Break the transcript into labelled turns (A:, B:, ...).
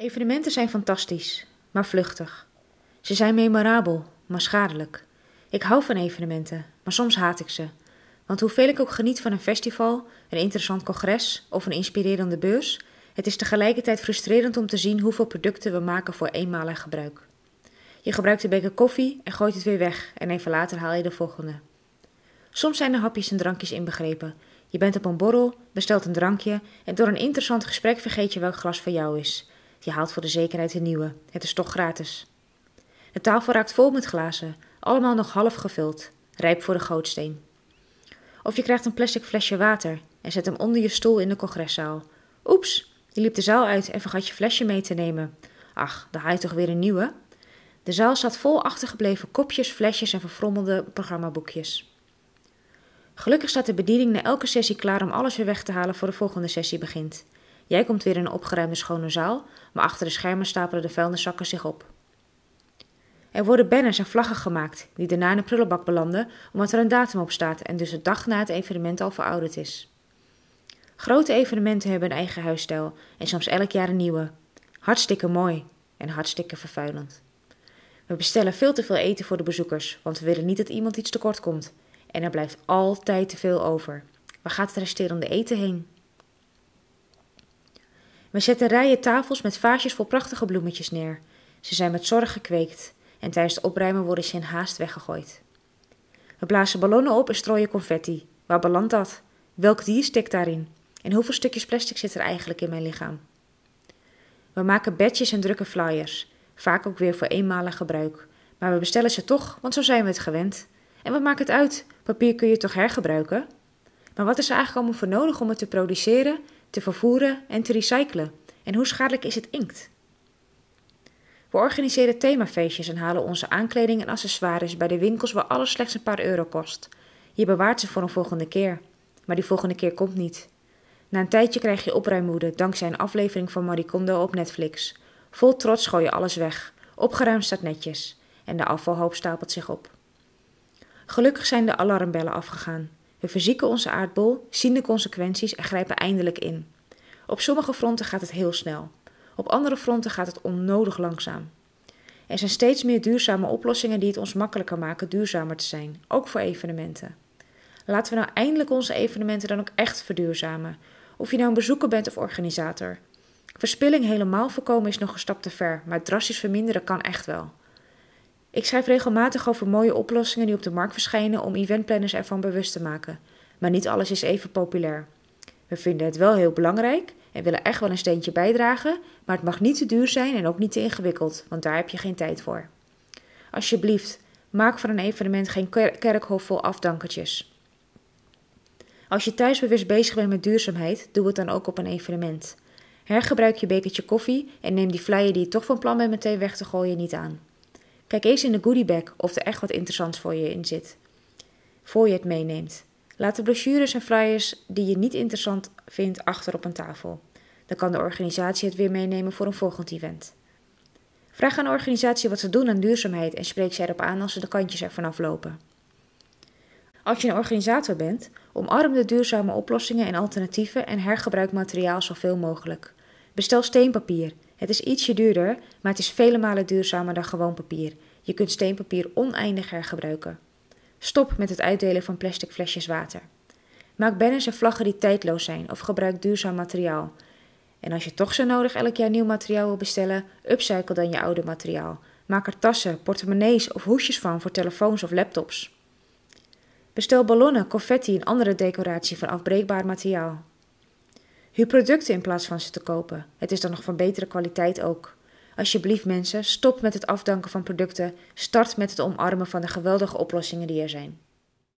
A: Evenementen zijn fantastisch, maar vluchtig. Ze zijn memorabel, maar schadelijk. Ik hou van evenementen, maar soms haat ik ze. Want hoeveel ik ook geniet van een festival, een interessant congres of een inspirerende beurs, het is tegelijkertijd frustrerend om te zien hoeveel producten we maken voor eenmalig gebruik. Je gebruikt een beker koffie en gooit het weer weg en even later haal je de volgende. Soms zijn er hapjes en drankjes inbegrepen. Je bent op een borrel, bestelt een drankje en door een interessant gesprek vergeet je welk glas voor jou is. Je haalt voor de zekerheid een nieuwe. Het is toch gratis. De tafel raakt vol met glazen, allemaal nog half gevuld, rijp voor de gootsteen. Of je krijgt een plastic flesje water en zet hem onder je stoel in de congreszaal. Oeps, je liep de zaal uit en vergat je flesje mee te nemen. Ach, dan haal je toch weer een nieuwe? De zaal staat vol achtergebleven kopjes, flesjes en verfrommelde programmaboekjes. Gelukkig staat de bediening na elke sessie klaar om alles weer weg te halen voor de volgende sessie begint. Jij komt weer in een opgeruimde schone zaal, maar achter de schermen stapelen de vuilniszakken zich op. Er worden banners en vlaggen gemaakt, die daarna in de prullenbak belanden omdat er een datum op staat en dus de dag na het evenement al verouderd is. Grote evenementen hebben een eigen huisstijl en soms elk jaar een nieuwe. Hartstikke mooi en hartstikke vervuilend. We bestellen veel te veel eten voor de bezoekers, want we willen niet dat iemand iets tekort komt. En er blijft altijd te veel over. Waar gaat het resterende eten heen? We zetten rijen tafels met vaasjes vol prachtige bloemetjes neer. Ze zijn met zorg gekweekt en tijdens het opruimen worden ze in haast weggegooid. We blazen ballonnen op en strooien confetti. Waar belandt dat? Welk dier stikt daarin? En hoeveel stukjes plastic zit er eigenlijk in mijn lichaam? We maken badges en drukken flyers, vaak ook weer voor eenmalig gebruik. Maar we bestellen ze toch, want zo zijn we het gewend. En wat maakt het uit? Papier kun je toch hergebruiken? Maar wat is er eigenlijk allemaal voor nodig om het te produceren, te vervoeren en te recyclen? En hoe schadelijk is het inkt? We organiseren themafeestjes en halen onze aankleding en accessoires bij de winkels waar alles slechts een paar euro kost. Je bewaart ze voor een volgende keer. Maar die volgende keer komt niet. Na een tijdje krijg je opruimmoede dankzij een aflevering van Marie Kondo op Netflix. Vol trots gooi je alles weg. Opgeruimd staat netjes. En de afvalhoop stapelt zich op. Gelukkig zijn de alarmbellen afgegaan. We verzieken onze aardbol, zien de consequenties en grijpen eindelijk in. Op sommige fronten gaat het heel snel. Op andere fronten gaat het onnodig langzaam. Er zijn steeds meer duurzame oplossingen die het ons makkelijker maken duurzamer te zijn, ook voor evenementen. Laten we nou eindelijk onze evenementen dan ook echt verduurzamen, of je nou een bezoeker bent of organisator. Verspilling helemaal voorkomen is nog een stap te ver, maar drastisch verminderen kan echt wel. Ik schrijf regelmatig over mooie oplossingen die op de markt verschijnen om eventplanners ervan bewust te maken. Maar niet alles is even populair. We vinden het wel heel belangrijk en willen echt wel een steentje bijdragen, maar het mag niet te duur zijn en ook niet te ingewikkeld, want daar heb je geen tijd voor. Alsjeblieft, maak van een evenement geen kerkhof vol afdankertjes. Als je thuis bewust bezig bent met duurzaamheid, doe het dan ook op een evenement. Hergebruik je bekertje koffie en neem die flyer die je toch van plan bent meteen weg te gooien niet aan. Kijk eens in de goodiebag of er echt wat interessants voor je in zit. Voor je het meeneemt. Laat de brochures en flyers die je niet interessant vindt achter op een tafel. Dan kan de organisatie het weer meenemen voor een volgend event. Vraag aan de organisatie wat ze doen aan duurzaamheid en spreek ze erop aan als ze de kantjes ervan aflopen. Als je een organisator bent, omarm de duurzame oplossingen en alternatieven en hergebruik materiaal zoveel mogelijk. Bestel steenpapier. Het is ietsje duurder, maar het is vele malen duurzamer dan gewoon papier. Je kunt steenpapier oneindig hergebruiken. Stop met het uitdelen van plastic flesjes water. Maak banners en vlaggen die tijdloos zijn of gebruik duurzaam materiaal. En als je toch zo nodig elk jaar nieuw materiaal wil bestellen, upcycle dan je oude materiaal. Maak er tassen, portemonnees of hoesjes van voor telefoons of laptops. Bestel ballonnen, confetti en andere decoratie van afbreekbaar materiaal. Huur producten in plaats van ze te kopen. Het is dan nog van betere kwaliteit ook. Alsjeblieft mensen, stop met het afdanken van producten. Start met het omarmen van de geweldige oplossingen die er zijn.